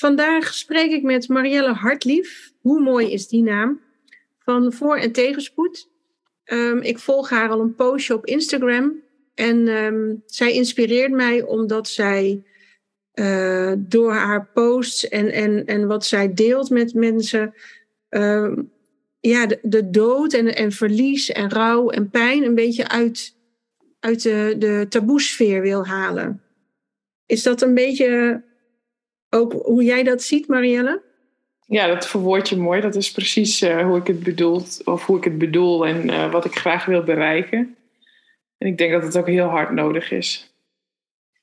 Vandaag spreek ik met Marielle Hartlief. Hoe mooi is die naam? Van Voor- en Tegenspoed. Um, ik volg haar al een postje op Instagram. En um, zij inspireert mij omdat zij uh, door haar posts en, en, en wat zij deelt met mensen. Um, ja, de, de, dood en, en verlies en rouw en pijn een beetje uit, uit de, de taboesfeer wil halen. Is dat een beetje ook hoe jij dat ziet, Marielle? Ja, dat verwoord je mooi. Dat is precies uh, hoe ik het bedoel, of hoe ik het bedoel en uh, wat ik graag wil bereiken. En ik denk dat het ook heel hard nodig is.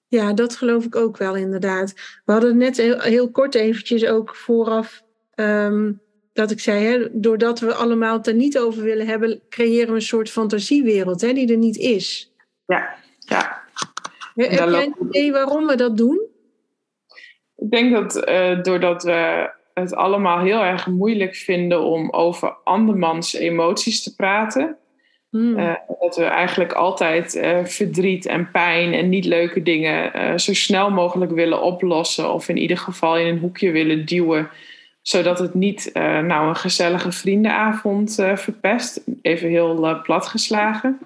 Ja, dat geloof ik ook wel inderdaad. We hadden net heel, heel kort eventjes ook vooraf um, dat ik zei, hè, doordat we allemaal het er niet over willen hebben, creëren we een soort fantasiewereld hè, die er niet is. Ja, ja. Heb jij een idee waarom we dat doen? Ik denk dat uh, doordat we het allemaal heel erg moeilijk vinden om over andermans emoties te praten. Hmm. Uh, dat we eigenlijk altijd uh, verdriet en pijn en niet leuke dingen zo snel mogelijk willen oplossen. Of in ieder geval in een hoekje willen duwen zodat het niet nou een gezellige vriendenavond verpest. Even heel platgeslagen.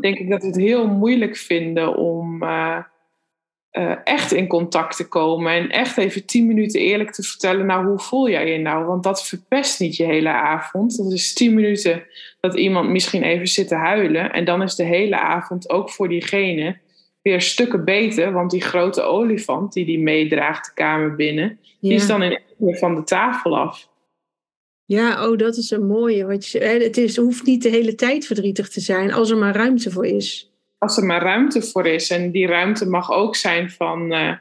Denk ik dat we het heel moeilijk vinden om echt in contact te komen. En echt even tien minuten eerlijk te vertellen. Nou, hoe voel jij je nou? Want dat verpest niet je hele avond. Dat is tien minuten dat iemand misschien even zit te huilen. En dan is de hele avond ook voor diegene weer stukken beter. Want die grote olifant die die meedraagt de kamer binnen. Die is dan in van de tafel af. Ja, oh, dat is een mooie. Wat je, het is, hoeft niet de hele tijd verdrietig te zijn, als er maar ruimte voor is. Als er maar ruimte voor is. En die ruimte mag ook zijn van. Uh,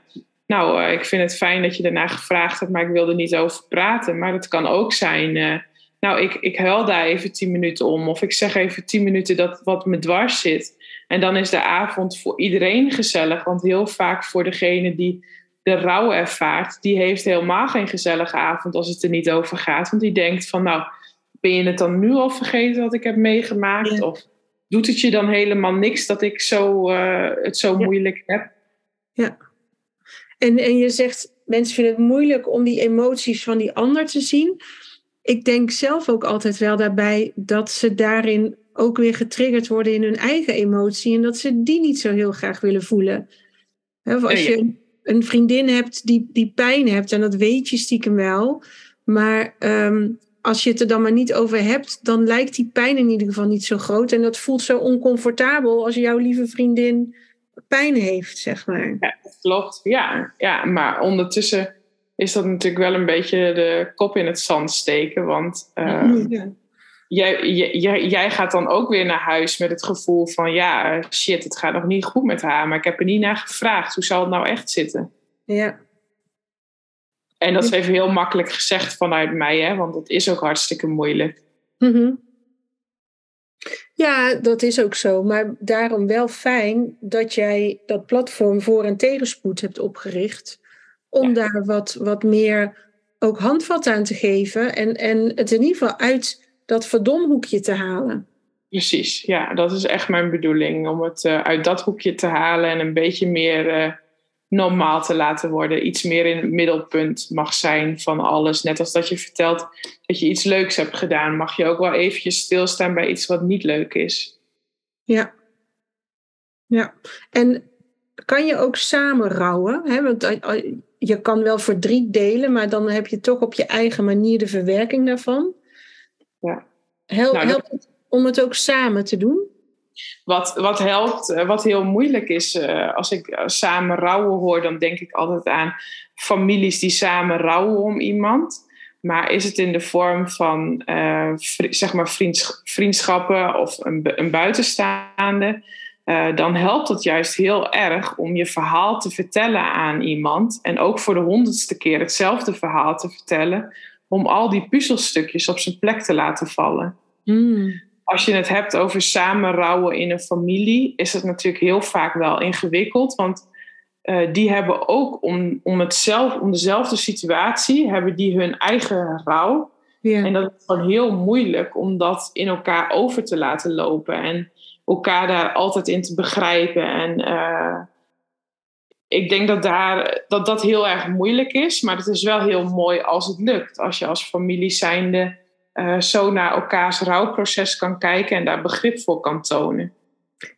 nou, uh, ik vind het fijn dat je daarna gevraagd hebt, maar ik wil er niet over praten. Maar het kan ook zijn. Uh, nou, ik, ik huil daar even tien minuten om. Of ik zeg even tien minuten dat wat me dwars zit. En dan is de avond voor iedereen gezellig. Want heel vaak voor degene die de rouw ervaart, die heeft helemaal geen gezellige avond als het er niet over gaat. Want die denkt van, nou, ben je het dan nu al vergeten wat ik heb meegemaakt? Ja. Of doet het je dan helemaal niks dat ik zo, uh, het zo ja. moeilijk heb? Ja. En, en je zegt, mensen vinden het moeilijk om die emoties van die ander te zien. Ik denk zelf ook altijd wel daarbij dat ze daarin ook weer getriggerd worden in hun eigen emotie. En dat ze die niet zo heel graag willen voelen. Of als je een vriendin hebt die, die pijn hebt, en dat weet je stiekem wel. Maar um, als je het er dan maar niet over hebt, dan lijkt die pijn in ieder geval niet zo groot. En dat voelt zo oncomfortabel als jouw lieve vriendin pijn heeft, zeg maar. Ja, dat klopt. Ja, ja, maar ondertussen is dat natuurlijk wel een beetje de kop in het zand steken. Want uh, ja. jij, jij, jij gaat dan ook weer naar huis met het gevoel van... ja, shit, het gaat nog niet goed met haar, maar ik heb er niet naar gevraagd. Hoe zal het nou echt zitten? Ja. En dat is even heel makkelijk gezegd vanuit mij, hè, want het is ook hartstikke moeilijk. Mm -hmm. Ja, dat is ook zo. Maar daarom wel fijn dat jij dat platform voor- en tegenspoed hebt opgericht. Om ja. daar wat, wat meer ook handvat aan te geven. En, en het in ieder geval uit dat verdomhoekje te halen. Precies, ja, dat is echt mijn bedoeling. Om het uh, uit dat hoekje te halen en een beetje meer uh, normaal te laten worden. Iets meer in het middelpunt mag zijn van alles. Net als dat je vertelt dat je iets leuks hebt gedaan, mag je ook wel eventjes stilstaan bij iets wat niet leuk is. Ja. Ja, en kan je ook samen rouwen? Hè? Want je kan wel verdriet delen, maar dan heb je toch op je eigen manier de verwerking daarvan. Ja. Help, nou, helpt het om het ook samen te doen? Wat, wat helpt, eh, wat heel moeilijk is, eh, als ik eh, samen rouwen hoor, dan denk ik altijd aan families die samen rouwen om iemand. Maar is het in de vorm van zeg maar vriendschappen of een, een buitenstaande, dan helpt het juist heel erg om je verhaal te vertellen aan iemand. En ook voor de honderdste keer hetzelfde verhaal te vertellen, om al die puzzelstukjes op zijn plek te laten vallen. Mm als je het hebt over samen rouwen in een familie, is het natuurlijk heel vaak wel ingewikkeld. Want uh, die hebben ook om, om, hetzelfde, om dezelfde situatie, hebben die hun eigen rouw. Ja. En dat is gewoon heel moeilijk om dat in elkaar over te laten lopen. En elkaar daar altijd in te begrijpen. En uh, ik denk dat, daar, dat dat heel erg moeilijk is. Maar het is wel heel mooi als het lukt. Als je als familie zijnde uh, zo naar elkaars rouwproces kan kijken en daar begrip voor kan tonen.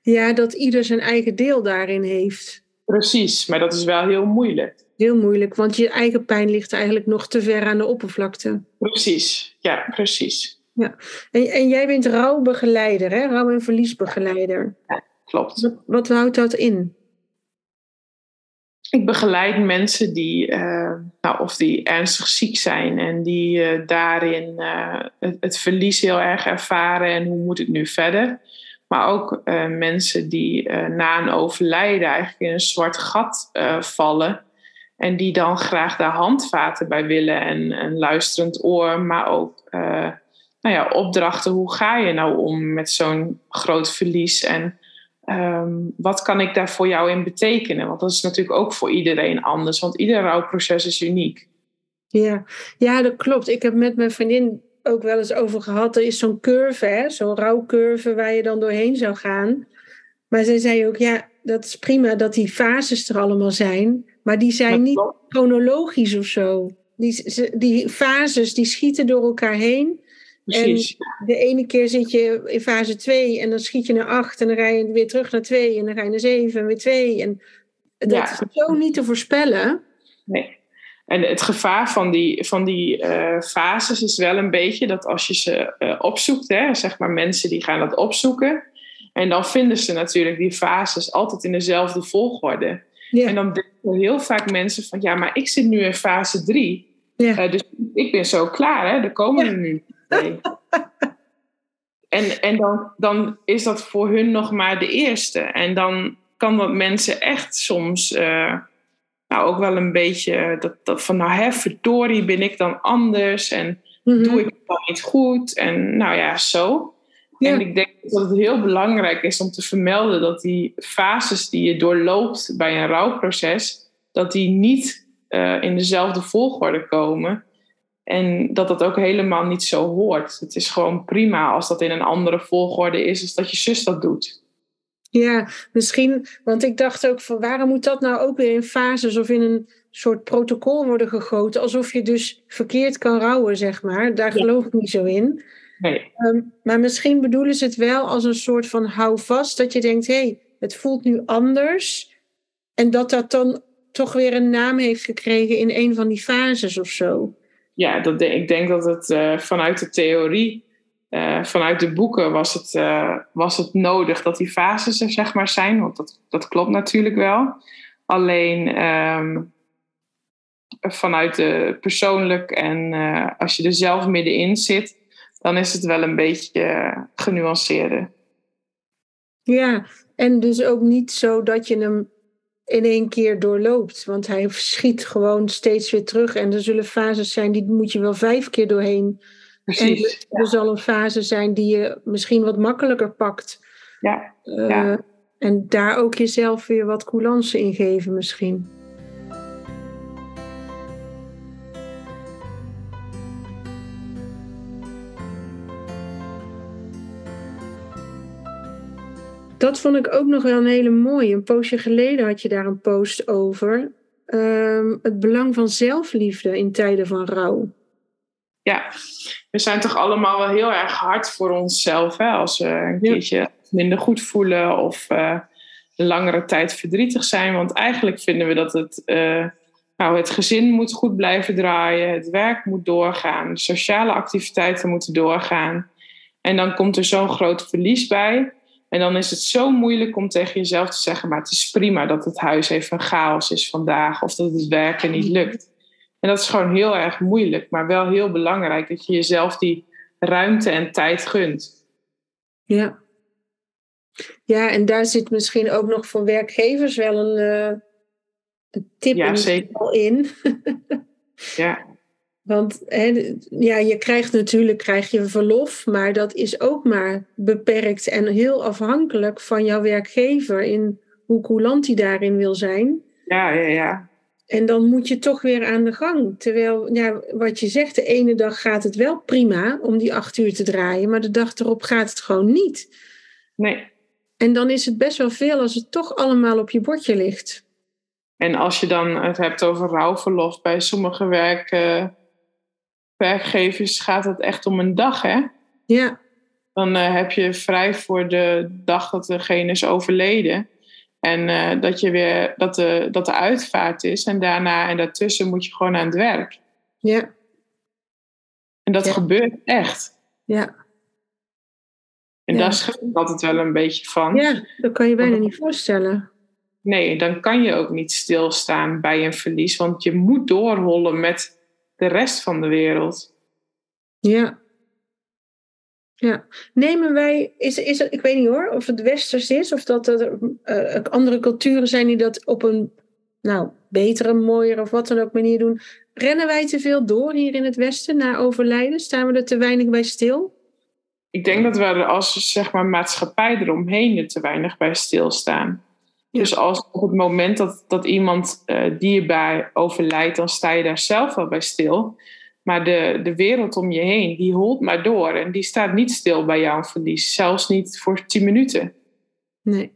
Ja, dat ieder zijn eigen deel daarin heeft. Precies, maar dat is wel heel moeilijk. Heel moeilijk, want je eigen pijn ligt eigenlijk nog te ver aan de oppervlakte. Precies, ja, precies. Ja. En, en jij bent rouwbegeleider, hè? rouw- en verliesbegeleider. Ja, klopt. Wat, wat houdt dat in? Ik begeleid mensen die, uh, nou, of die ernstig ziek zijn en die uh, daarin uh, het, verlies heel erg ervaren en hoe moet het nu verder. Maar ook mensen die na een overlijden eigenlijk in een zwart gat vallen en die dan graag daar handvaten bij willen en een luisterend oor, maar ook nou ja, opdrachten. Hoe ga je nou om met zo'n groot verlies en Ehm, wat kan ik daar voor jou in betekenen? Want dat is natuurlijk ook voor iedereen anders, want ieder rouwproces is uniek. Ja, ja dat klopt. Ik heb met mijn vriendin ook wel eens over gehad. Er is zo'n curve, zo'n rouwcurve waar je dan doorheen zou gaan. Maar zij zei ook, ja, dat is prima dat die fases er allemaal zijn, maar die zijn niet chronologisch of zo. Die, die fases die schieten door elkaar heen. En de ene keer zit je in fase 2 en dan schiet je naar 8 en dan ga je weer terug naar 2 en dan ga je naar 7 en weer 2. En dat is zo niet te voorspellen. Nee. En het gevaar van die, van die uh, fases is wel een beetje dat als je ze uh, opzoekt, hè, zeg maar mensen die gaan dat opzoeken. En dan vinden ze natuurlijk die fases altijd in dezelfde volgorde. Ja. En dan denken heel vaak mensen van ja, maar ik zit nu in fase 3. Ja. Uh, dus ik ben zo klaar, hè, er komen ja. er nu en en dan, dan is dat voor hun nog maar de eerste. En dan kan dat mensen echt soms uh, nou ook wel een beetje dat, dat van nou hè, verdorie ben ik dan anders en mm-hmm. doe ik het dan niet goed en nou ja, zo. Ja. En ik denk dat het heel belangrijk is om te vermelden dat die fases die je doorloopt bij een rouwproces, dat die niet uh, in dezelfde volgorde komen. En dat dat ook helemaal niet zo hoort. Het is gewoon prima als dat in een andere volgorde is, als dat je zus dat doet. Ja, misschien, want ik dacht ook van waarom moet dat nou ook weer in fases of in een soort protocol worden gegoten, alsof je dus verkeerd kan rouwen, zeg maar. Daar geloof ik niet zo in. Nee. Ehm, maar misschien bedoelen ze het wel als een soort van houvast, dat je denkt, hé, hey, het voelt nu anders. En dat dat dan toch weer een naam heeft gekregen in een van die fases of zo ja, dat, ik denk dat het uh, vanuit de theorie, uh, vanuit de boeken, was het, uh, was het nodig dat die fases er zeg maar zijn. Want dat, dat klopt natuurlijk wel. Alleen um, vanuit de persoonlijk en als je er zelf middenin zit, dan is het wel een beetje genuanceerder. Ja, en dus ook niet zo dat je hem in één keer doorloopt. Want hij schiet gewoon steeds weer terug. En er zullen fases zijn, die moet je wel vijf keer doorheen. Precies. En er, zal een fase zijn die je misschien wat makkelijker pakt. Ja. Uh, En daar ook jezelf weer wat coulance in geven misschien. Dat vond ik ook nog wel een hele mooie. Een poosje geleden had je daar een post over. Ehm, het belang van zelfliefde in tijden van rouw. Ja, we zijn toch allemaal wel heel erg hard voor onszelf. Hè? Als we een keertje minder goed voelen of uh, langere tijd verdrietig zijn. Want eigenlijk vinden we dat het, uh, nou, het gezin moet goed blijven draaien, het werk moet doorgaan, sociale activiteiten moeten doorgaan. En dan komt er zo'n groot verlies bij. En dan is het zo moeilijk om tegen jezelf te zeggen: maar het is prima dat het huis even een chaos is vandaag of dat het werken niet lukt. En dat is gewoon heel erg moeilijk, maar wel heel belangrijk dat je jezelf die ruimte en tijd gunt. Ja. Ja, en daar zit misschien ook nog voor werkgevers wel een, uh, een tip ja, in. Zeker. in. ja. Want hè, ja, je krijgt natuurlijk krijg je verlof, maar dat is ook maar beperkt en heel afhankelijk van jouw werkgever in hoe coulant hij daarin wil zijn. Ja, ja, ja. En dan moet je toch weer aan de gang. Terwijl, ja, wat je zegt, de ene dag gaat het wel prima om die acht uur te draaien, maar de dag erop gaat het gewoon niet. Nee. En dan is het best wel veel als het toch allemaal op je bordje ligt. En als je dan het hebt over rouwverlof, bij sommige werk, uh, werkgevers gaat het echt om een dag, hè? Ja. Dan uh, heb je vrij voor de dag dat degene is overleden. En uh, dat, je weer, dat, de, dat de uitvaart is. En daarna en daartussen moet je gewoon aan het werk. Ja. En dat Ja. gebeurt echt. Ja. En Ja. daar schrik ik altijd wel een beetje van. ja, dat kan je bijna niet voorstellen. Nee, dan kan je ook niet stilstaan bij een verlies. Want je moet doorrollen met de rest van de wereld. Ja. Ja. Nemen wij, is, is ik weet niet hoor, of het westers is, of dat er eh, andere culturen zijn die dat op een nou, betere, mooiere of wat dan ook manier doen. Rennen wij te veel door hier in het westen na overlijden? Staan we er te weinig bij stil? Ik denk dat we er als zeg maar, maatschappij eromheen er te weinig bij stilstaan. Dus als op het moment dat, dat iemand eh, dierbaar overlijdt, dan sta je daar zelf wel bij stil. Maar de, de wereld om je heen, die holt maar door. En die staat niet stil bij jouw verlies. Zelfs niet voor 10 minuten. Nee.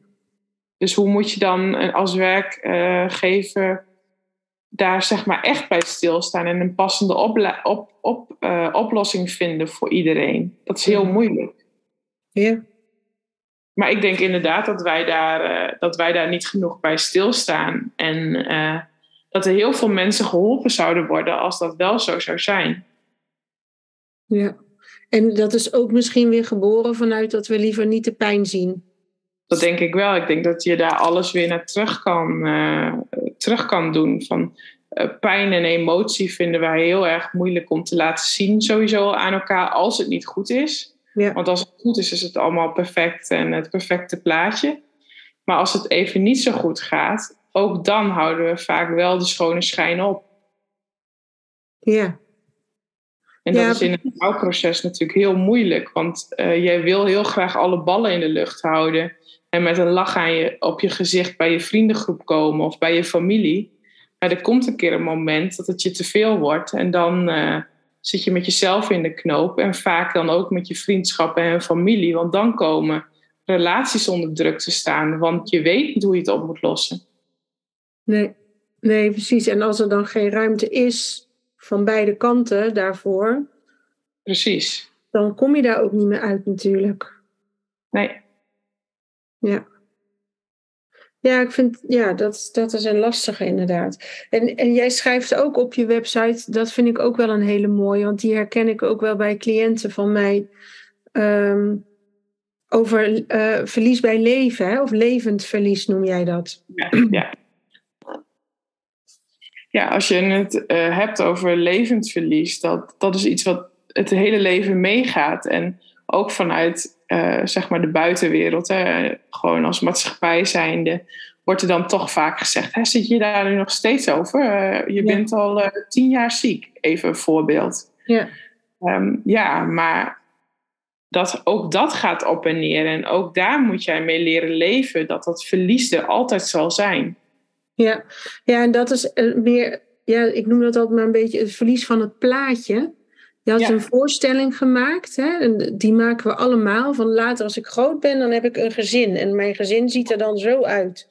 Dus hoe moet je dan eh, als werkgever daar zeg maar echt bij stilstaan en een passende op, op, eh, oplossing vinden voor iedereen? Dat is heel moeilijk. Ja. Maar ik denk inderdaad dat wij daar, eh, dat wij daar niet genoeg bij stilstaan. En eh, dat er heel veel mensen geholpen zouden worden als dat wel zo zou zijn. ja. En dat is ook misschien weer geboren vanuit dat we liever niet de pijn zien. Dat denk ik wel. Ik denk dat je daar alles weer naar terug kan, eh, terug kan doen. Van pijn en emotie vinden wij heel erg moeilijk om te laten zien, sowieso aan elkaar, als het niet goed is. Ja. Want als het goed is, is het allemaal perfect en het perfecte plaatje. Maar als het even niet zo goed gaat, ook dan houden we vaak wel de schone schijn op. Ja. En dat Ja, is in het bouwproces natuurlijk heel moeilijk. Want eh, jij wil heel graag alle ballen in de lucht houden. En met een lach aan je, op je gezicht bij je vriendengroep komen of bij je familie. Maar er komt een keer een moment dat het je te veel wordt. En dan eh, zit je met jezelf in de knoop. En vaak dan ook met je vriendschappen en familie. Want dan komen relaties onder druk te staan. Want je weet niet hoe je het op moet lossen. Nee. nee, precies. En als er dan geen ruimte is van beide kanten daarvoor, Precies. dan kom je daar ook niet meer uit natuurlijk. Nee. Ja. Ja, ik vind, ja, dat, dat is een lastige inderdaad. En, en jij schrijft ook op je website, dat vind ik ook wel een hele mooie, want die herken ik ook wel bij cliënten van mij, ehm, over eh, verlies bij leven, hè? of levend verlies noem jij dat. Ja, ja. ja als je het eh, hebt over levensverlies, dat, dat is iets wat het hele leven meegaat. En ook vanuit eh, zeg maar de buitenwereld, hè, gewoon als maatschappij zijnde, wordt er dan toch vaak gezegd: hè, zit je daar nu nog steeds over? Eh, je Ja. bent al eh, tien jaar ziek, even een voorbeeld. Ja. Ehm, ja, maar dat, ook dat gaat op en neer. En ook daar moet jij mee leren leven, dat dat verlies er altijd zal zijn. Ja, ja en dat is meer, ja, ik noem dat altijd maar een beetje het verlies van het plaatje. Je had Ja. een voorstelling gemaakt, hè, en die maken we allemaal. Van later als ik groot ben, dan heb ik een gezin. En mijn gezin ziet er dan zo uit.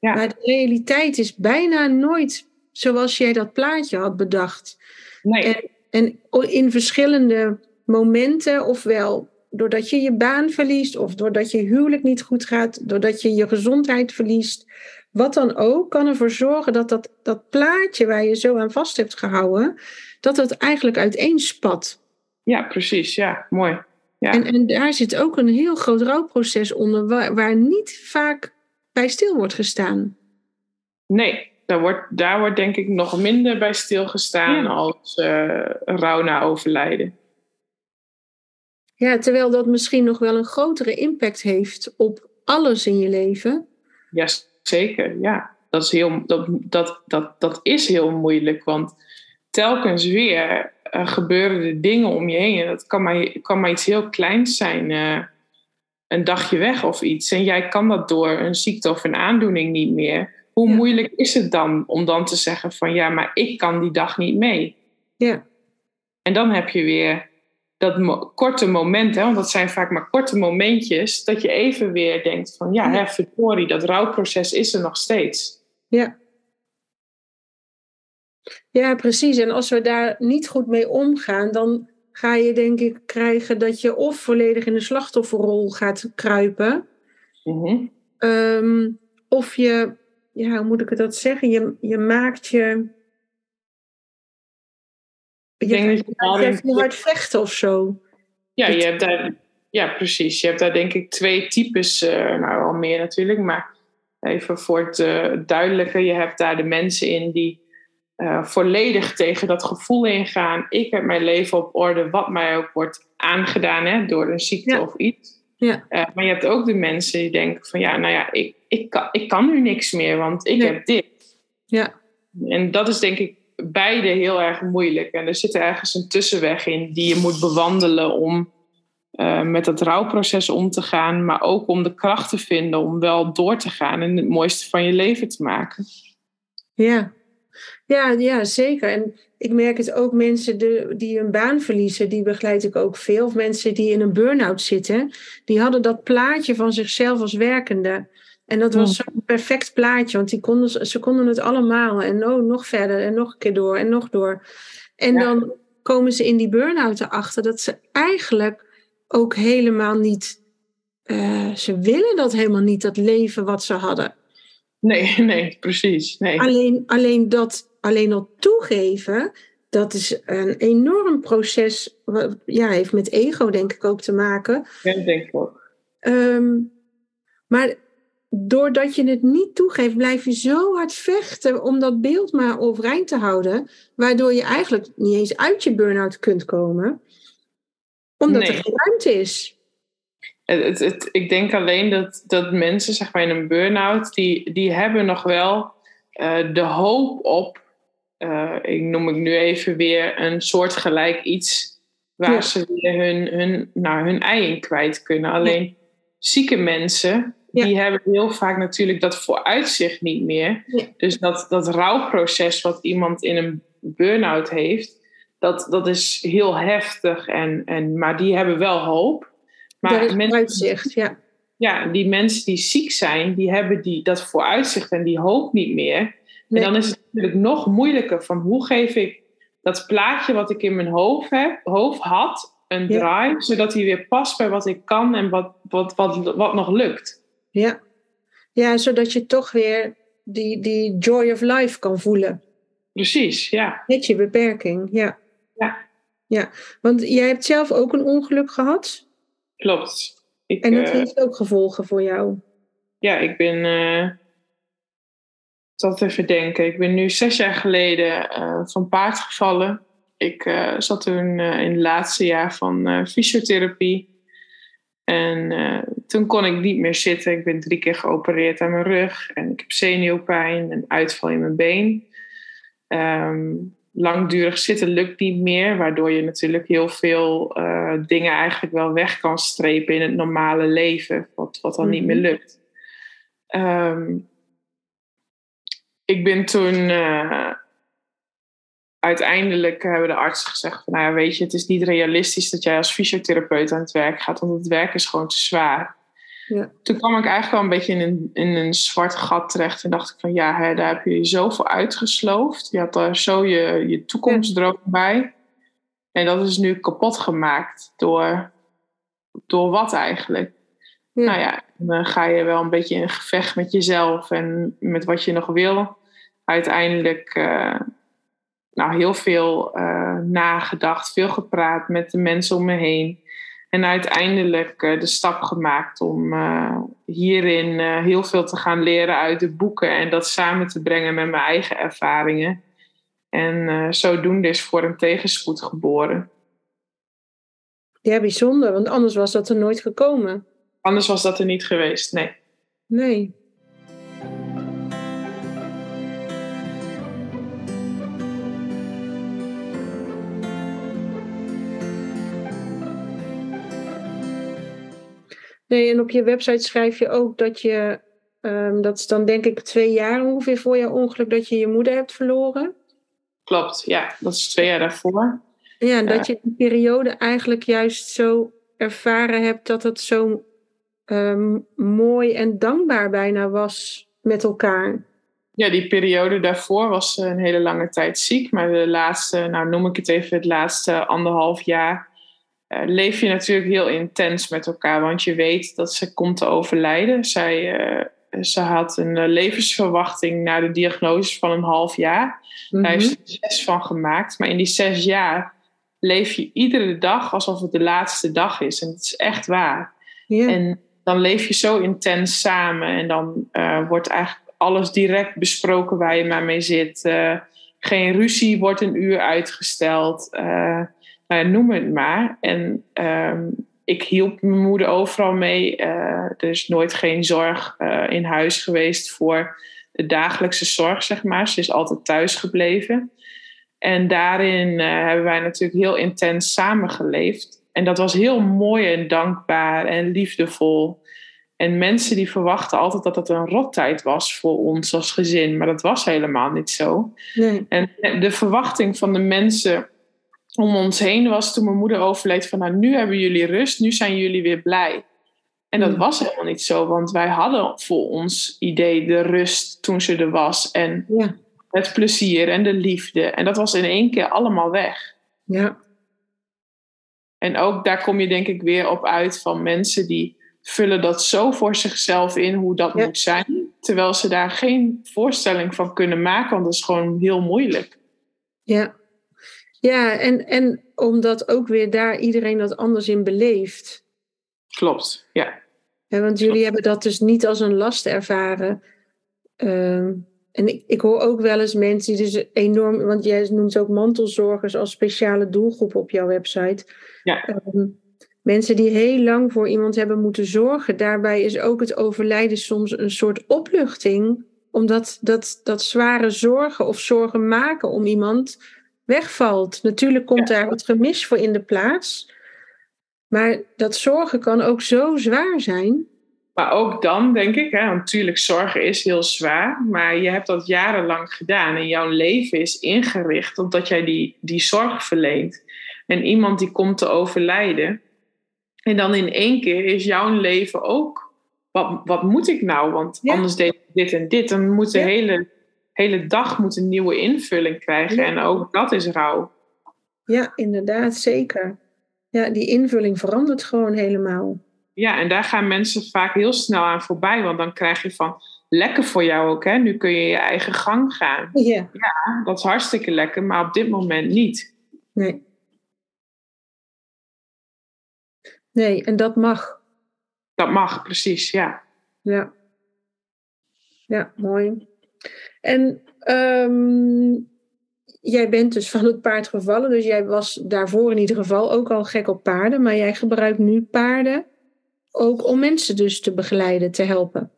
Ja. Maar de realiteit is bijna nooit zoals jij dat plaatje had bedacht. Nee, En, en in verschillende momenten, ofwel doordat je je baan verliest, of doordat je huwelijk niet goed gaat, doordat je je gezondheid verliest, wat dan ook, kan ervoor zorgen dat dat, dat plaatje waar je zo aan vast hebt gehouden, dat het eigenlijk uiteenspat. Ja, precies. Ja, mooi. Ja. En, en daar zit ook een heel groot rouwproces onder, waar, waar niet vaak bij stil wordt gestaan. Nee, daar wordt, daar wordt denk ik nog minder bij stilgestaan ja. als uh, rouw na overlijden. Ja, terwijl dat misschien nog wel een grotere impact heeft op alles in je leven. Ja, zeker. Ja, dat is heel, dat, dat, dat, dat is heel moeilijk. Want telkens weer uh, gebeuren er dingen om je heen. En dat kan maar, kan maar iets heel kleins zijn. Uh, een dagje weg of iets. En jij kan dat door een ziekte of een aandoening niet meer. Hoe ja. moeilijk is het dan om dan te zeggen van ja, maar ik kan die dag niet mee. Ja. En dan heb je weer dat mo korte moment, hè, want dat zijn vaak maar korte momentjes, dat je even weer denkt van ja, hè, verdorie, dat rouwproces is er nog steeds. Ja. Ja, precies. En als we daar niet goed mee omgaan, dan ga je denk ik krijgen dat je of volledig in de slachtofferrol gaat kruipen. Mm -hmm. um, of je, ja, hoe moet ik het dat zeggen? Je, je maakt je. Je, gaat, je, je hard vechten of zo. Ja, je hebt daar, ja, precies. Je hebt daar denk ik twee types, uh, nou al meer natuurlijk, maar even voor het uh, duidelijke. Je hebt daar de mensen in die uh, volledig tegen dat gevoel ingaan. Ik heb mijn leven op orde, wat mij ook wordt aangedaan hè, door een ziekte ja. of iets. Ja. Uh, maar je hebt ook de mensen die denken van ja, nou ja, ik, ik, kan, ik kan nu niks meer, want ik Nee. heb dit. Ja. En dat is denk ik beide heel erg moeilijk. En er zit ergens een tussenweg in die je moet bewandelen om uh, met dat rouwproces om te gaan, maar ook om de kracht te vinden om wel door te gaan en het mooiste van je leven te maken. Ja. Ja, ja, zeker. En ik merk het ook mensen de, die een baan verliezen, die begeleid ik ook veel. Of mensen die in een burn-out zitten, die hadden dat plaatje van zichzelf als werkende. En dat was zo'n perfect plaatje, want die konden, ze konden het allemaal. En oh, nog verder en nog een keer door en nog door. En Ja. dan komen ze in die burn-out erachter dat ze eigenlijk ook helemaal niet... eh, ze willen dat helemaal niet, dat leven wat ze hadden. Nee, nee, precies. Nee. Alleen, alleen dat alleen al toegeven, dat is een enorm proces. Wat, ja, heeft met ego denk ik ook te maken. Ja, dat denk ik ook. Ehm, maar doordat je het niet toegeeft, blijf je zo hard vechten om dat beeld maar overeind te houden, waardoor je eigenlijk niet eens uit je burn-out kunt komen, omdat Nee. er geen ruimte is. Het, het, het- ik denk alleen dat, dat mensen zeg maar, in een burn-out, die, die hebben nog wel eh, de hoop op, eh, ik noem ik nu even weer een soortgelijk iets, waar Ja. ze weer hun, hun, nou, hun ei in kwijt kunnen. Alleen zieke mensen, Ja. die hebben heel vaak natuurlijk dat vooruitzicht niet meer. Dus dat, dat rouwproces wat iemand in een burn-out heeft, dat, dat is heel heftig. En, en, maar die hebben wel hoop. Dat is Maar ja. ja, die mensen die ziek zijn, die hebben die, dat vooruitzicht en die hoop niet meer. Nee. En dan is het natuurlijk nog moeilijker van hoe geef ik dat plaatje wat ik in mijn hoofd, heb, hoofd had een Ja. draai, zodat hij weer past bij wat ik kan en wat, wat, wat, wat nog lukt. Ja. ja, zodat je toch weer die, die joy of life kan voelen. Precies, ja. Met je beperking, ja. Ja. ja. Want jij hebt zelf ook een ongeluk gehad. Klopt. Ik, En dat eh, heeft ook gevolgen voor jou. ja, ik ben. het even denken. Ik ben nu zes jaar geleden eh, van paard gevallen. Ik zat toen in het laatste jaar van fysiotherapie. En toen kon ik niet meer zitten. Ik ben drie keer geopereerd aan mijn rug. En ik heb zenuwpijn en uitval in mijn been. Ehm, langdurig zitten lukt niet meer. Waardoor je natuurlijk heel veel eh, dingen eigenlijk wel weg kan strepen in het normale leven. Wat, wat dan niet Mhm. meer lukt. Ehm, ik ben toen eh, uiteindelijk hebben de artsen gezegd van, nou ja, weet je, het is niet realistisch dat jij als fysiotherapeut aan het werk gaat, want het werk is gewoon te zwaar. Ja. Toen kwam ik eigenlijk wel een beetje in een, in een zwart gat terecht en dacht ik van, ja, hè, daar heb je je zoveel uitgesloofd. Je had daar zo je, je toekomstdroom bij. En dat is nu kapot gemaakt door door wat eigenlijk? Nou ja, dan ga je wel een beetje in gevecht met jezelf en met wat je nog wil. Uiteindelijk uh, nou, heel veel uh, nagedacht, veel gepraat met de mensen om me heen. En uiteindelijk uh, de stap gemaakt om hierin heel veel te gaan leren uit de boeken en dat samen te brengen met mijn eigen ervaringen. En zodoende is voor een tegenspoed geboren. Ja, bijzonder, want anders was dat er nooit gekomen. Anders was dat er niet geweest, nee. Nee. Nee, en op je website schrijf je ook dat je, um, dat is dan denk ik twee jaar ongeveer voor jouw ongeluk, dat je je moeder hebt verloren. Klopt, ja, dat is twee jaar daarvoor. Ja, en dat je die periode eigenlijk juist zo ervaren hebt dat het zo Ehm, mooi en dankbaar bijna was met elkaar. Ja, die periode daarvoor was een hele lange tijd ziek. Maar de laatste, nou noem ik het even, het laatste anderhalf jaar leef je natuurlijk heel intens met elkaar. Want je weet dat ze komt te overlijden. Zij, uh, ze had een uh, levensverwachting na de diagnose van een half jaar. Daar heeft ze mhm. zes van gemaakt. Maar in die zes jaar leef je iedere dag alsof het de laatste dag is. En het is echt waar. Ja. En dan leef je zo intens samen en dan uh, wordt eigenlijk alles direct besproken waar je maar mee zit. Uh, geen ruzie wordt een uur uitgesteld. Uh, nou noem het maar. En ehm, ik hielp mijn moeder overal mee. er is nooit geen zorg in huis geweest voor de dagelijkse zorg, zeg maar. Ze is altijd thuis gebleven. En daarin hebben wij natuurlijk heel intens samengeleefd. En dat was heel mooi en dankbaar en liefdevol. En mensen die verwachten altijd dat het een rottijd was voor ons als gezin. Maar dat was helemaal niet zo. Nee. En de verwachting van de mensen om ons heen was toen mijn moeder overleed van nou nu hebben jullie rust, nu zijn jullie weer blij. En dat was helemaal niet zo, want wij hadden voor ons idee de rust toen ze er was. En ja. het plezier en de liefde. En dat was in één keer allemaal weg. Ja. En ook daar kom je denk ik weer op uit van mensen die vullen dat zo voor zichzelf in hoe dat moet zijn. Terwijl ze daar geen voorstelling van kunnen maken, want dat is gewoon heel moeilijk. Ja, ja en, en omdat ook weer daar iedereen dat anders in beleeft. Klopt, ja. ja want jullie hebben dat dus niet als een last ervaren. Ehm, en ik, ik hoor ook wel eens mensen die dus enorm, want jij noemt ook mantelzorgers als speciale doelgroep op jouw website. Ja. Ehm, mensen die heel lang voor iemand hebben moeten zorgen. Daarbij is ook het overlijden soms een soort opluchting, omdat dat, dat zware zorgen of zorgen maken om iemand wegvalt. Natuurlijk komt daar wat gemis voor in de plaats. Maar dat zorgen kan ook zo zwaar zijn. Maar ook dan denk ik, hè, natuurlijk zorgen is heel zwaar, maar je hebt dat jarenlang gedaan en jouw leven is ingericht omdat jij die, die zorg verleent. En iemand die komt te overlijden, en dan in één keer is jouw leven ook, wat, wat moet ik nou? Want anders deed ik dit en dit. Dan moet de hele, hele dag moet een nieuwe invulling krijgen. En ook dat is rouw. Ja, inderdaad, zeker. Ja, die invulling verandert gewoon helemaal. Ja, en daar gaan mensen vaak heel snel aan voorbij. Want dan krijg je van, lekker voor jou ook, hè? Nu kun je je eigen gang gaan. Ja. ja, dat is hartstikke lekker, maar op dit moment niet. Nee. Nee, en dat mag. Dat mag, precies, ja. Ja. Ja, mooi. En um, jij bent dus van het paard gevallen, dus jij was daarvoor in ieder geval ook al gek op paarden, maar jij gebruikt nu paarden ook om mensen dus te begeleiden, te helpen.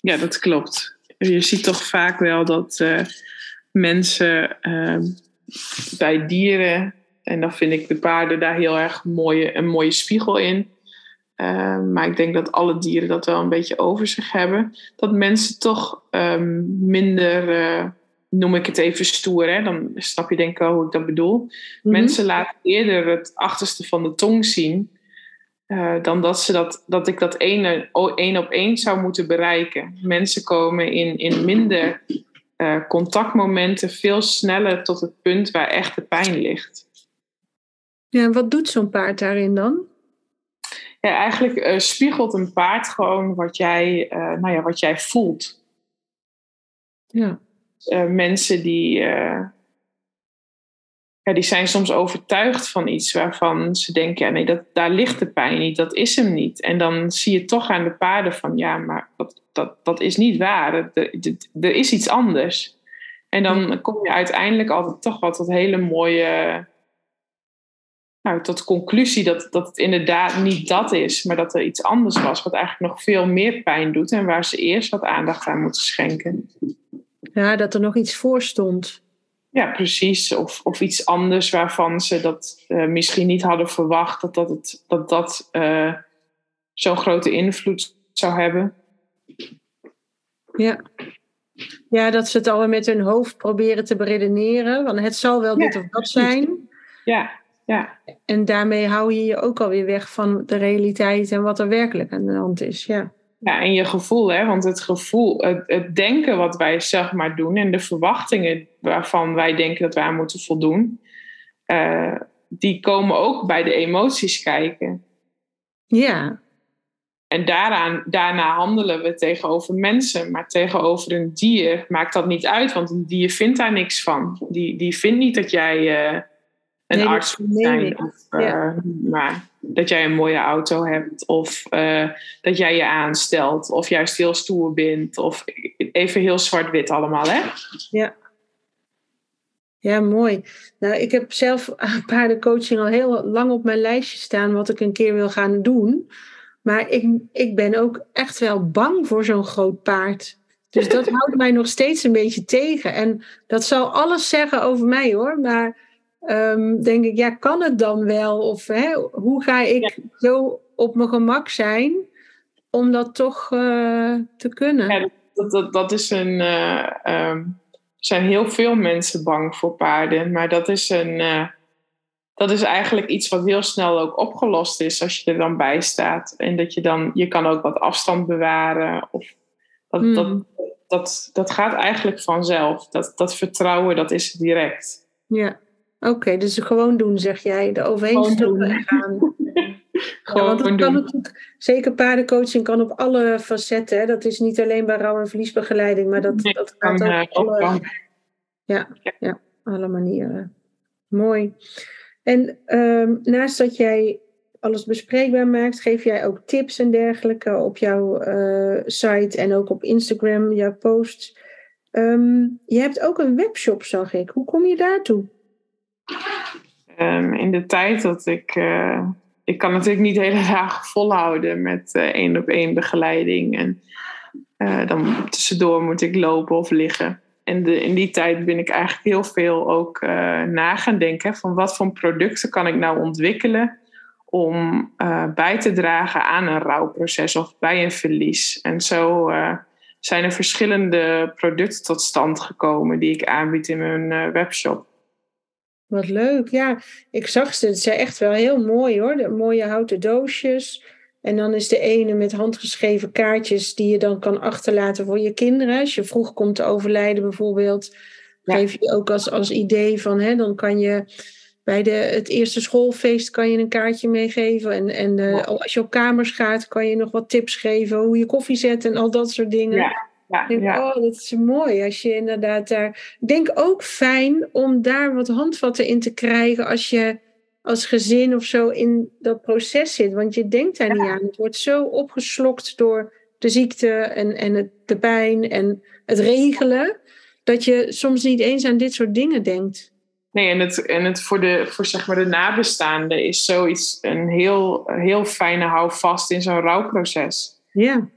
Ja, dat klopt. Je ziet toch vaak wel dat uh, mensen uh, bij dieren en dan vind ik de paarden daar heel erg mooie, een mooie spiegel in. Uh, maar ik denk dat alle dieren dat wel een beetje over zich hebben. Dat mensen toch um, minder, uh, noem ik het even stoer, hè? dan snap je denk ik wel hoe ik dat bedoel. Mm -hmm. Mensen laten eerder het achterste van de tong zien. Uh, dan dat, ze dat, dat ik dat één, één op één zou moeten bereiken. Mensen komen in, in minder contactmomenten veel sneller tot het punt waar echt de pijn ligt. Ja, en wat doet zo'n paard daarin dan? Ja, eigenlijk spiegelt een paard gewoon wat jij, nou ja, wat jij voelt. Ja. mensen die, ja, die zijn soms overtuigd van iets waarvan ze denken, ja nee, dat, daar ligt de pijn niet, dat is hem niet. En dan zie je toch aan de paarden van, ja, maar dat, dat, dat is niet waar, er, er is iets anders. En dan kom je uiteindelijk altijd toch wat tot hele mooie, nou, tot conclusie dat, dat het inderdaad niet dat is, maar dat er iets anders was, wat eigenlijk nog veel meer pijn doet en waar ze eerst wat aandacht aan moeten schenken. Ja, dat er nog iets voor stond. Ja, precies. Of, of iets anders waarvan ze dat uh, misschien niet hadden verwacht dat dat, het, dat, dat uh, zo'n grote invloed zou hebben. Ja. ja, dat ze het al met hun hoofd proberen te beredeneren. Want het zal wel dit of dat zijn. Ja, ja. En daarmee hou je je ook alweer weg van de realiteit en wat er werkelijk aan de hand is. Ja. Ja, en je gevoel, hè? want het gevoel, het, het, denken wat wij zeg maar doen en de verwachtingen waarvan wij denken dat wij aan moeten voldoen, uh, die komen ook bij de emoties kijken. Ja. En daaraan, daarna handelen we tegenover mensen, maar tegenover een dier maakt dat niet uit, want een dier vindt daar niks van. Die, die vindt niet dat jij uh, een arts moet zijn. Of, uh, maar dat jij een mooie auto hebt. Of uh, dat jij je aanstelt. Of juist heel stoer bent. Of even heel zwart-wit allemaal, hè? Ja. Ja, mooi. Nou, ik heb zelf paardencoaching al heel lang op mijn lijstje staan wat ik een keer wil gaan doen. Maar ik, ik ben ook echt wel bang voor zo'n groot paard. Dus dat houdt mij nog steeds een beetje tegen. En dat zal alles zeggen over mij hoor. Maar um, denk ik, ja, kan het dan wel? Of hè, hoe ga ik zo op mijn gemak zijn om dat toch uh, te kunnen? Ja, dat, dat, dat is een. Uh, um, er zijn heel veel mensen bang voor paarden, maar dat is een. Uh, dat is eigenlijk iets wat heel snel ook opgelost is als je er dan bij staat. En dat je dan, je kan ook wat afstand bewaren. Of dat, mm. dat, dat, dat gaat eigenlijk vanzelf. Dat, dat vertrouwen, dat is direct. Ja. Oké, dus gewoon doen, zeg jij. De overheen en gaan. gewoon ja, want kan doen. zeker paardencoaching kan op alle facetten. Hè? Dat is niet alleen bij rouw- en verliesbegeleiding, maar dat, dat gaat ook op alle, ja, ja, alle manieren. Mooi. En um, naast dat jij alles bespreekbaar maakt, geef jij ook tips en dergelijke op jouw uh, site en ook op Instagram, jouw posts. Um, je hebt ook een webshop, zag ik. Hoe kom je daartoe? Um, in de tijd dat ik. Uh, ik kan natuurlijk niet hele dagen volhouden met uh, één op één begeleiding. En uh, dan tussendoor moet ik lopen of liggen. En de, in die tijd ben ik eigenlijk heel veel ook na gaan denken van wat voor producten kan ik nou ontwikkelen om bij te dragen aan een rouwproces of bij een verlies. En zo zijn er verschillende producten tot stand gekomen die ik aanbied in mijn webshop. Wat leuk. Ja, ik zag ze. Het zijn echt wel heel mooi hoor. De mooie houten doosjes. En dan is de ene met handgeschreven kaartjes die je dan kan achterlaten voor je kinderen. Als je vroeg komt te overlijden bijvoorbeeld. Geef je ook als, als idee van, hè, dan kan je bij de, het eerste schoolfeest kan je een kaartje meegeven. En, en uh, als je op kamers gaat, kan je nog wat tips geven hoe je koffie zet en al dat soort dingen. Ja. Ja, denk, ja. Oh, dat is mooi als je inderdaad daar. Ik denk ook fijn om daar wat handvatten in te krijgen als je als gezin of zo in dat proces zit. Want je denkt daar niet aan. Het wordt zo opgeslokt door de ziekte en, en het, de pijn en het regelen. Dat je soms niet eens aan dit soort dingen denkt. Nee, en het, en het voor, de, voor zeg maar de nabestaanden is zoiets een heel, heel fijne houvast in zo'n rouwproces. Ja.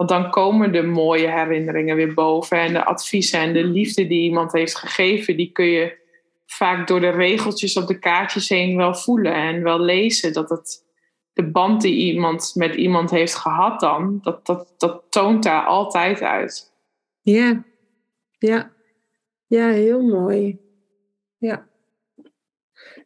Want dan komen de mooie herinneringen weer boven. En de adviezen en de liefde die iemand heeft gegeven, die kun je vaak door de regeltjes op de kaartjes heen wel voelen en wel lezen. Dat het de band die iemand met iemand heeft gehad dan, dat, dat, dat toont daar altijd uit. Ja, ja. Ja, heel mooi. Ja.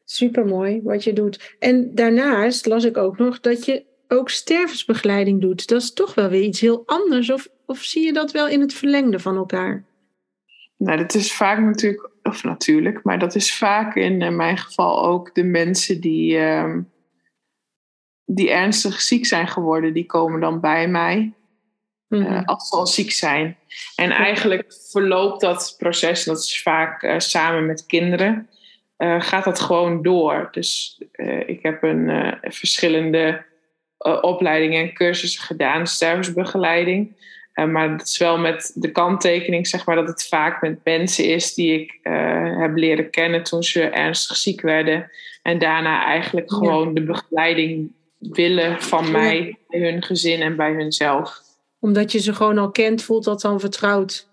Supermooi wat je doet. En daarnaast las ik ook nog dat je ook stervensbegeleiding doet. Dat is toch wel weer iets heel anders. Of, of zie je dat wel in het verlengde van elkaar? Nou, dat is vaak natuurlijk, of natuurlijk, maar dat is vaak in mijn geval ook de mensen die, uh, die ernstig ziek zijn geworden, die komen dan bij mij. Mm als ze al ziek zijn. En eigenlijk verloopt dat proces, dat is vaak samen met kinderen, gaat dat gewoon door. Dus ik heb een verschillende opleidingen en cursussen gedaan, stervensbegeleiding. Uh, maar het is wel met de kanttekening, zeg maar, dat het vaak met mensen is die ik uh, heb leren kennen toen ze ernstig ziek werden. En daarna eigenlijk gewoon de begeleiding willen van mij, bij hun gezin en bij hunzelf. Omdat je ze gewoon al kent, voelt dat dan vertrouwd?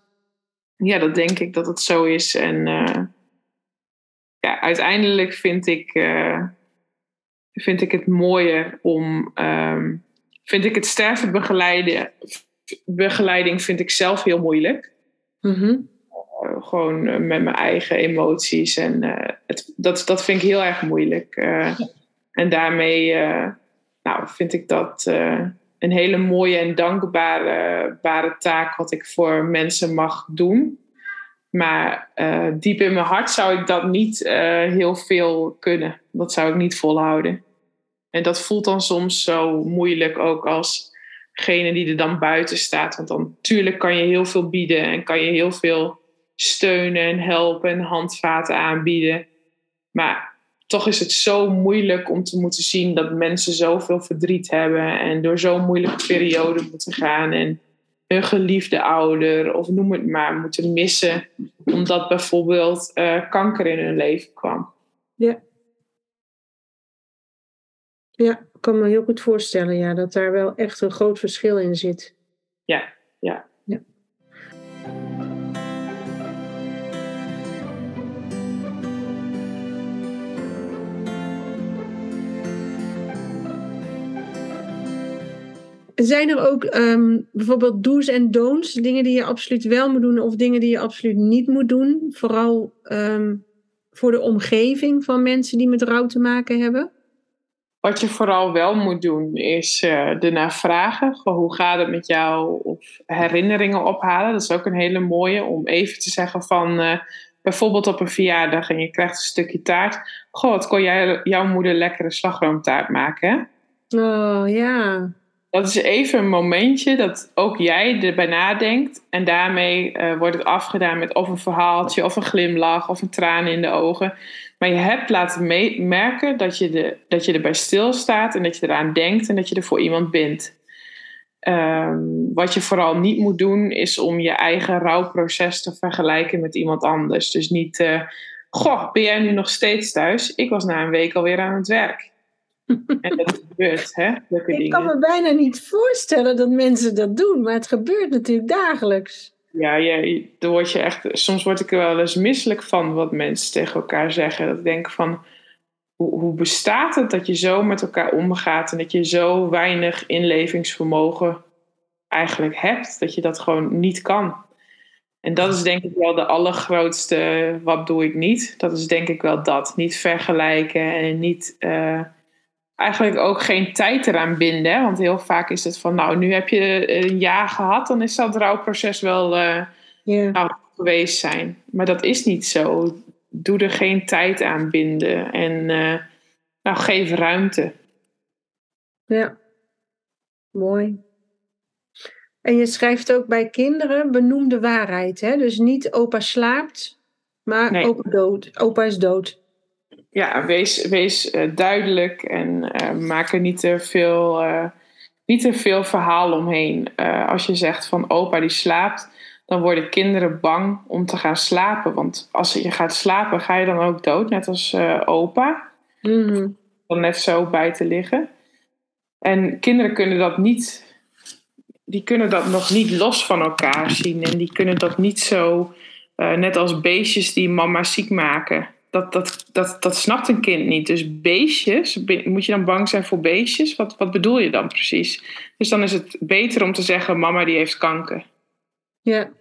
Ja, dat denk ik dat het zo is. En uh, ja, uiteindelijk vind ik, vind ik het mooier om. Um, vind ik het sterven begeleiden begeleiding vind ik zelf heel moeilijk. Mhm. Eh, gewoon eh, met mijn eigen emoties. En uh, het, dat, dat vind ik heel erg moeilijk. En daarmee nou, vind ik dat een hele mooie en dankbare bare taak wat ik voor mensen mag doen. Maar diep in mijn hart zou ik dat niet heel veel kunnen. Dat zou ik niet volhouden. En dat voelt dan soms zo moeilijk ook als degene die er dan buiten staat. Want dan natuurlijk kan je heel veel bieden en kan je heel veel steunen en helpen en handvaten aanbieden. Maar toch is het zo moeilijk om te moeten zien dat mensen zoveel verdriet hebben en door zo'n moeilijke periode moeten gaan en hun geliefde ouder of noem het maar moeten missen omdat bijvoorbeeld uh, kanker in hun leven kwam. Ja. Ja, ik kan me heel goed voorstellen ja, dat daar wel echt een groot verschil in zit. Ja. Zijn er ook um, bijvoorbeeld do's en don'ts, dingen die je absoluut wel moet doen of dingen die je absoluut niet moet doen? Vooral um, voor de omgeving van mensen die met rouw te maken hebben? Wat je vooral wel moet doen is uh, ernaar vragen. hoe gaat het met jou? Of herinneringen ophalen. Dat is ook een hele mooie om even te zeggen van... Uh, bijvoorbeeld op een verjaardag en je krijgt een stukje taart. Goh, wat kon jij, jouw moeder lekkere slagroomtaart maken? Oh, ja. Dat is even een momentje dat ook jij erbij nadenkt. En daarmee uh, wordt het afgedaan met of een verhaaltje, of een glimlach, of een traan in de ogen. Maar je hebt laten merken dat je, de, dat je erbij stilstaat en dat je eraan denkt en dat je er voor iemand bent. Um, wat je vooral niet moet doen, is om je eigen rouwproces te vergelijken met iemand anders. Dus niet, uh, goh, ben jij nu nog steeds thuis? Ik was na een week alweer aan het werk. En dat gebeurt, hè? Ik kan me bijna niet voorstellen dat mensen dat doen, maar het gebeurt natuurlijk dagelijks. Ja, ja daar word je echt, soms word ik er wel eens misselijk van wat mensen tegen elkaar zeggen. Dat ik denk van, hoe, hoe bestaat het dat je zo met elkaar omgaat en dat je zo weinig inlevingsvermogen eigenlijk hebt, dat je dat gewoon niet kan. En dat is denk ik wel de allergrootste, wat doe ik niet? Dat is denk ik wel dat. Niet vergelijken en niet... Uh, eigenlijk ook geen tijd eraan binden. Want heel vaak is het van, nou, nu heb je een jaar gehad, dan is dat rouwproces wel uh, nou, geweest zijn. Maar dat is niet zo. Doe er geen tijd aan binden en uh, nou, geef ruimte. Ja, mooi. En je schrijft ook bij kinderen benoem de waarheid. Hè? Dus niet opa slaapt, maar nee. opa, dood. opa is dood ja, wees, wees uh, duidelijk en uh, maak er niet te veel, uh, niet te veel verhaal omheen. als je zegt van opa die slaapt, dan worden kinderen bang om te gaan slapen. Want als je gaat slapen, ga je dan ook dood, net als opa. Mm Dan net zo bij te liggen. En kinderen kunnen dat niet, die kunnen dat nog niet los van elkaar zien. En die kunnen dat niet zo, net als beestjes die mama ziek maken dat, dat, dat, dat snapt een kind niet. Dus beestjes, moet je dan bang zijn voor beestjes? Wat, wat bedoel je dan precies? Dus dan is het beter om te zeggen: mama die heeft kanker. Ja.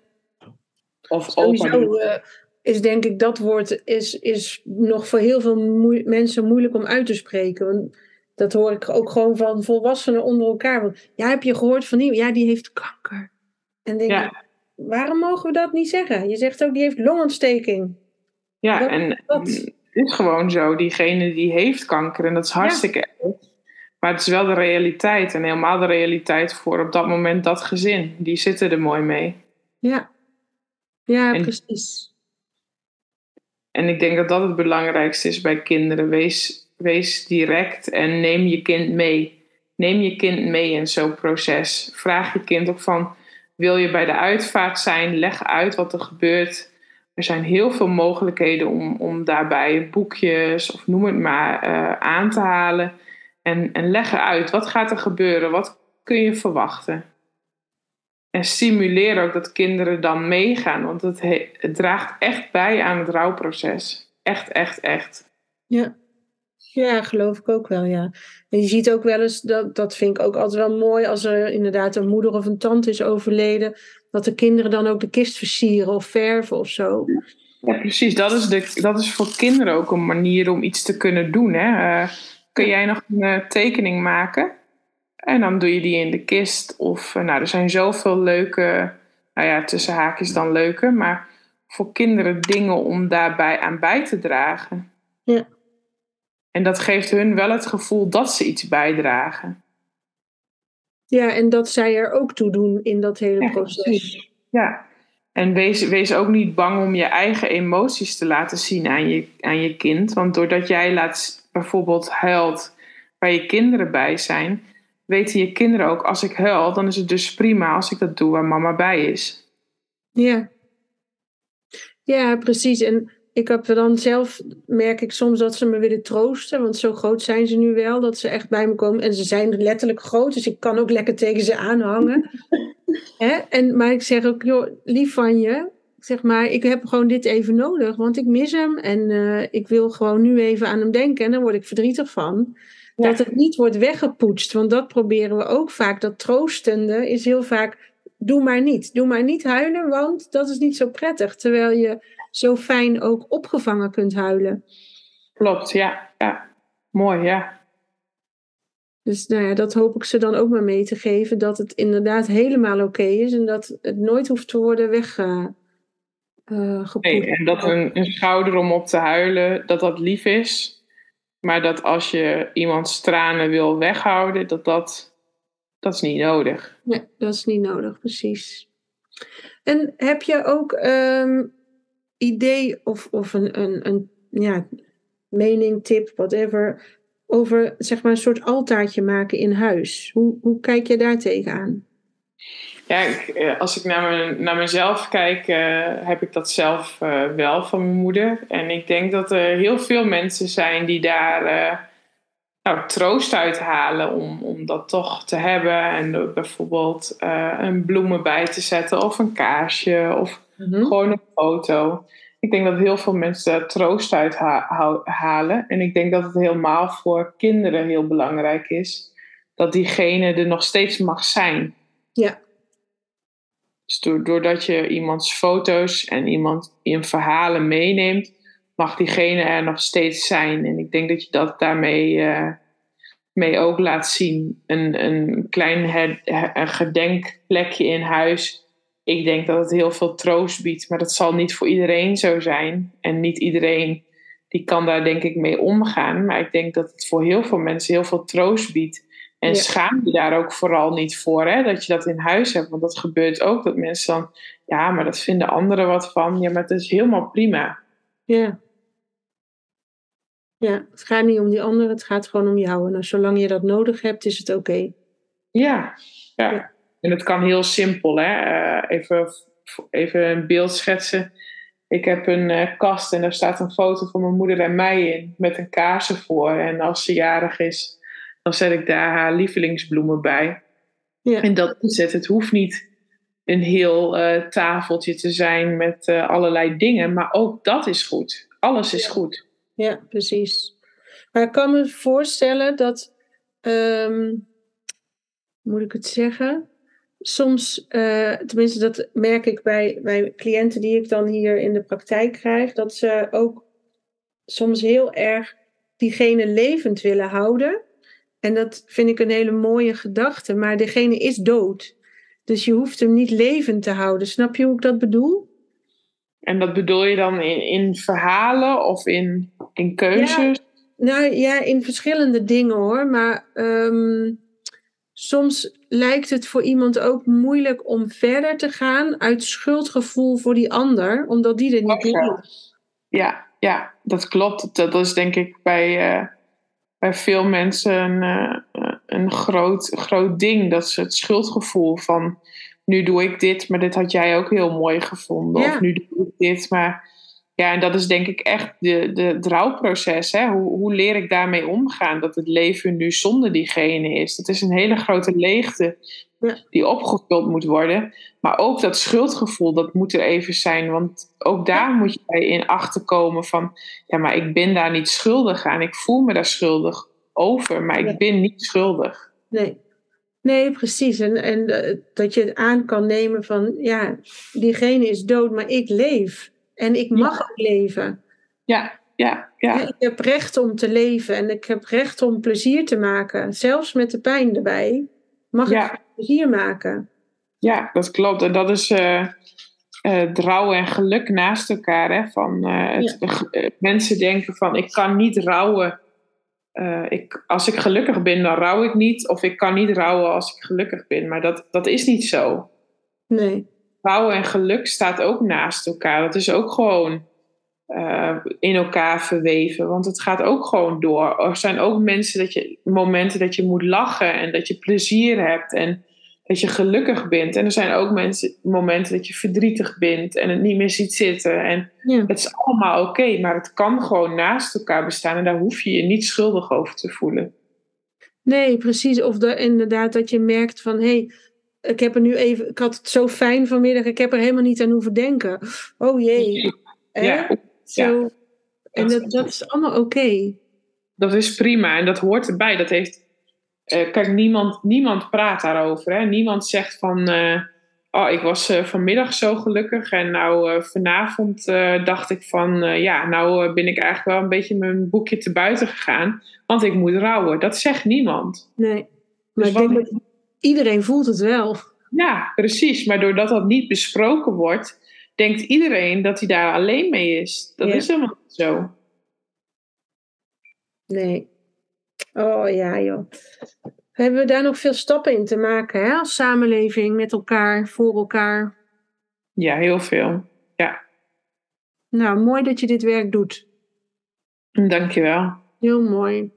Of opa. Uh, is denk ik dat woord is, is nog voor heel veel mensen moeilijk om uit te spreken. Want dat hoor ik ook gewoon van volwassenen onder elkaar. Want, ja, heb je gehoord van die? Ja, die heeft kanker. En denk ja. ik, waarom mogen we dat niet zeggen? Je zegt ook die heeft longontsteking. Ja, en het is gewoon zo. Diegene die heeft kanker, en dat is hartstikke erg. Maar het is wel de realiteit. En helemaal de realiteit voor op dat moment dat gezin. Die zitten er mooi mee. Ja, ja precies. En ik denk dat dat het belangrijkste is bij kinderen. Wees, wees direct en neem je kind mee. Neem je kind mee in zo'n proces. Vraag je kind ook van: wil je bij de uitvaart zijn? Leg uit wat er gebeurt. Er zijn heel veel mogelijkheden om, om daarbij boekjes of noem het maar uh, aan te halen. En, en leg uit wat gaat er gebeuren? Wat kun je verwachten? En stimuleer ook dat kinderen dan meegaan, want het, het draagt echt bij aan het rouwproces. Echt, echt, echt. Ja. Ja, geloof ik ook wel, ja. En je ziet ook wel eens, dat, dat vind ik ook altijd wel mooi, als er inderdaad een moeder of een tante is overleden, dat de kinderen dan ook de kist versieren of verven of zo. Ja, precies. Dat is, de, dat is voor kinderen ook een manier om iets te kunnen doen. Hè? Uh, kun jij nog een uh, tekening maken? En dan doe je die in de kist. Of, uh, nou, er zijn zoveel leuke, nou ja, tussen haakjes dan leuke, maar voor kinderen dingen om daarbij aan bij te dragen. Ja. En dat geeft hun wel het gevoel dat ze iets bijdragen. Ja, en dat zij er ook toe doen in dat hele proces. Ja, en wees, wees ook niet bang om je eigen emoties te laten zien aan je, aan je kind. Want doordat jij laat, bijvoorbeeld huilt waar je kinderen bij zijn, weten je kinderen ook, als ik huil, dan is het dus prima als ik dat doe waar mama bij is. Ja. Ja, precies. En ik heb dan zelf, merk ik soms dat ze me willen troosten. Want zo groot zijn ze nu wel, dat ze echt bij me komen. En ze zijn letterlijk groot, dus ik kan ook lekker tegen ze aanhangen. Hè? En, maar ik zeg ook, joh, lief van je. zeg maar, ik heb gewoon dit even nodig, want ik mis hem. En uh, ik wil gewoon nu even aan hem denken. En daar word ik verdrietig van. Dat het niet wordt weggepoetst. Want dat proberen we ook vaak. Dat troostende is heel vaak, doe maar niet. Doe maar niet huilen, want dat is niet zo prettig. Terwijl je zo fijn ook opgevangen kunt huilen. Klopt, ja. ja. Mooi, ja. Dus nou ja, dat hoop ik ze dan ook maar mee te geven. Dat het inderdaad helemaal oké is. En dat het nooit hoeft te worden weggepoetst. Uh, nee, en dat een, een schouder om op te huilen, dat dat lief is. Maar dat als je iemands tranen wil weghouden, dat dat, dat is niet nodig. Nee, dat is niet nodig, precies. En heb je ook um, idee of, of een, een, een ja, mening, tip, whatever, over zeg maar een soort altaartje maken in huis? Hoe, hoe kijk je daar tegenaan? Ja, eh, als ik naar, naar mezelf kijk, uh, heb ik dat zelf uh, wel van mijn moeder. En ik denk dat er heel veel mensen zijn die daar nou, troost uit halen om, om dat toch te hebben. En bijvoorbeeld een bloemen bij te zetten of een kaarsje of mm-hmm. gewoon een foto. Ik denk dat heel veel mensen troost uit ha- halen. En ik denk dat het helemaal voor kinderen heel belangrijk is dat diegene er nog steeds mag zijn. Ja. Dus doordat je iemands foto's en iemand in verhalen meeneemt, mag diegene er nog steeds zijn. En ik denk dat je dat daarmee uh, mee ook laat zien. Een, een klein her, een gedenkplekje in huis. Ik denk dat het heel veel troost biedt, maar dat zal niet voor iedereen zo zijn. En niet iedereen die kan daar denk ik mee omgaan. Maar ik denk dat het voor heel veel mensen heel veel troost biedt. En ja. schaam je daar ook vooral niet voor, hè? dat je dat in huis hebt. Want dat gebeurt ook, dat mensen dan, ja, maar dat vinden anderen wat van. Ja, maar het is helemaal prima. Ja. Ja, het gaat niet om die anderen, het gaat gewoon om jou. En zolang je dat nodig hebt, is het oké. Okay. Ja, ja, ja. En het kan heel simpel, hè. Uh, even, even een beeld schetsen. Ik heb een uh, kast en daar staat een foto van mijn moeder en mij in. Met een kaarsen voor. En als ze jarig is dan zet ik daar haar lievelingsbloemen bij. Ja. En dat is het. Het hoeft niet een heel uh, tafeltje te zijn met allerlei dingen, maar ook dat is goed. Alles is ja. goed. Ja, precies. Maar ik kan me voorstellen dat, um, moet ik het zeggen, soms, uh, tenminste dat merk ik bij, bij cliënten die ik dan hier in de praktijk krijg, dat ze ook soms heel erg diegene levend willen houden. En dat vind ik een hele mooie gedachte. Maar degene is dood. Dus je hoeft hem niet levend te houden. Snap je hoe ik dat bedoel? En dat bedoel je dan in, in verhalen of in, in keuzes? Ja, Nou ja, in verschillende dingen hoor. Maar ehm, soms lijkt het voor iemand ook moeilijk om verder te gaan uit schuldgevoel voor die ander, omdat die er niet in is. Ja, ja, dat klopt. Dat is denk ik bij, uh, bij veel mensen een, uh, een groot, groot ding. Dat ze het schuldgevoel van nu doe ik dit, maar dit had jij ook heel mooi gevonden. Of nu doe ik dit, maar ja, en dat is denk ik echt de, de, het rouwproces. Hè? Hoe, hoe leer ik daarmee omgaan? Dat het leven nu zonder diegene is. Dat is een hele grote leegte die opgevuld moet worden. Maar ook dat schuldgevoel, dat moet er even zijn. Want ook daar moet je bij in achter komen van... ja, maar ik ben daar niet schuldig aan. Ik voel me daar schuldig over, maar ik ben niet schuldig. Nee, Nee, precies. En, en eh, dat je het aan kan nemen van, ja, diegene is dood, maar ik leef. En ik mag ook leven. Ja, ja, ja. Ik heb recht om te leven en ik heb recht om plezier te maken. Zelfs met de pijn erbij mag ik plezier maken. Ja, dat klopt. En dat is uh, rouw en geluk naast elkaar. Hè? Van, het, mensen denken van, ik kan niet rouwen ik, als ik gelukkig ben, dan rouw ik niet. Of ik kan niet rouwen als ik gelukkig ben. Maar dat, dat is niet zo. Nee. Rouw en geluk staat ook naast elkaar. Dat is ook gewoon uh, in elkaar verweven. Want het gaat ook gewoon door. Er zijn ook mensen dat je, momenten dat je moet lachen en dat je plezier hebt. En dat je gelukkig bent. En er zijn ook mensen, momenten dat je verdrietig bent en het niet meer ziet zitten. En het is allemaal oké, maar het kan gewoon naast elkaar bestaan en daar hoef je je niet schuldig over te voelen. Nee, precies. Of de, inderdaad dat je merkt van hé, hey, ik heb er nu even, ik had het zo fijn vanmiddag, ik heb er helemaal niet aan hoeven denken. Oh jee. Ja. Zo. En dat, dat is allemaal oké. Dat is prima en dat hoort erbij. Dat heeft uh, kijk, niemand, niemand praat daarover. Hè? Niemand zegt van, uh, oh, ik was uh, vanmiddag zo gelukkig en nou vanavond dacht ik van, ja, nou ben ik eigenlijk wel een beetje mijn boekje te buiten gegaan, want ik moet rouwen. Dat zegt niemand. Nee, maar dus ik denk dat iedereen voelt het wel. Ja, precies. Maar doordat dat niet besproken wordt, denkt iedereen dat hij daar alleen mee is. Dat is helemaal niet zo. Nee. Oh ja, joh. Hebben we daar nog veel stappen in te maken hè? als samenleving met elkaar, voor elkaar? Ja, heel veel. Ja. Nou, mooi dat je dit werk doet. Dankjewel. Heel mooi.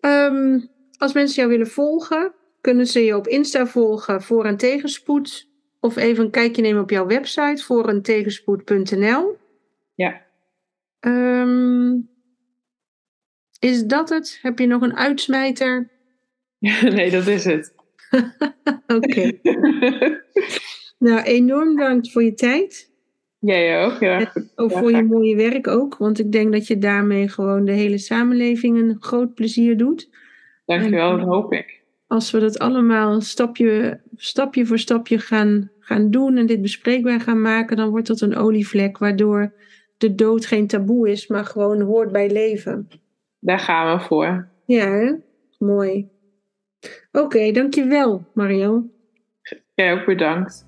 Um, als mensen jou willen volgen, kunnen ze je op Insta volgen voor een tegenspoed. Of even een kijkje nemen op jouw website voor een tegenspoed.nl. Ja. Um, is dat het? Heb je nog een uitsmijter? nee, dat is het. Oké. nou, enorm dank voor je tijd. Jij ook, ja. En voor je mooie werk ook. Want ik denk dat je daarmee gewoon de hele samenleving een groot plezier doet. Dankjewel, dat hoop ik. Als we dat allemaal stapje, stapje voor stapje gaan, gaan doen en dit bespreekbaar gaan maken, dan wordt dat een olievlek waardoor de dood geen taboe is, maar gewoon hoort bij leven. Daar gaan we voor. Ja, hè? mooi. Oké, dankjewel Marion. Jij ook bedankt.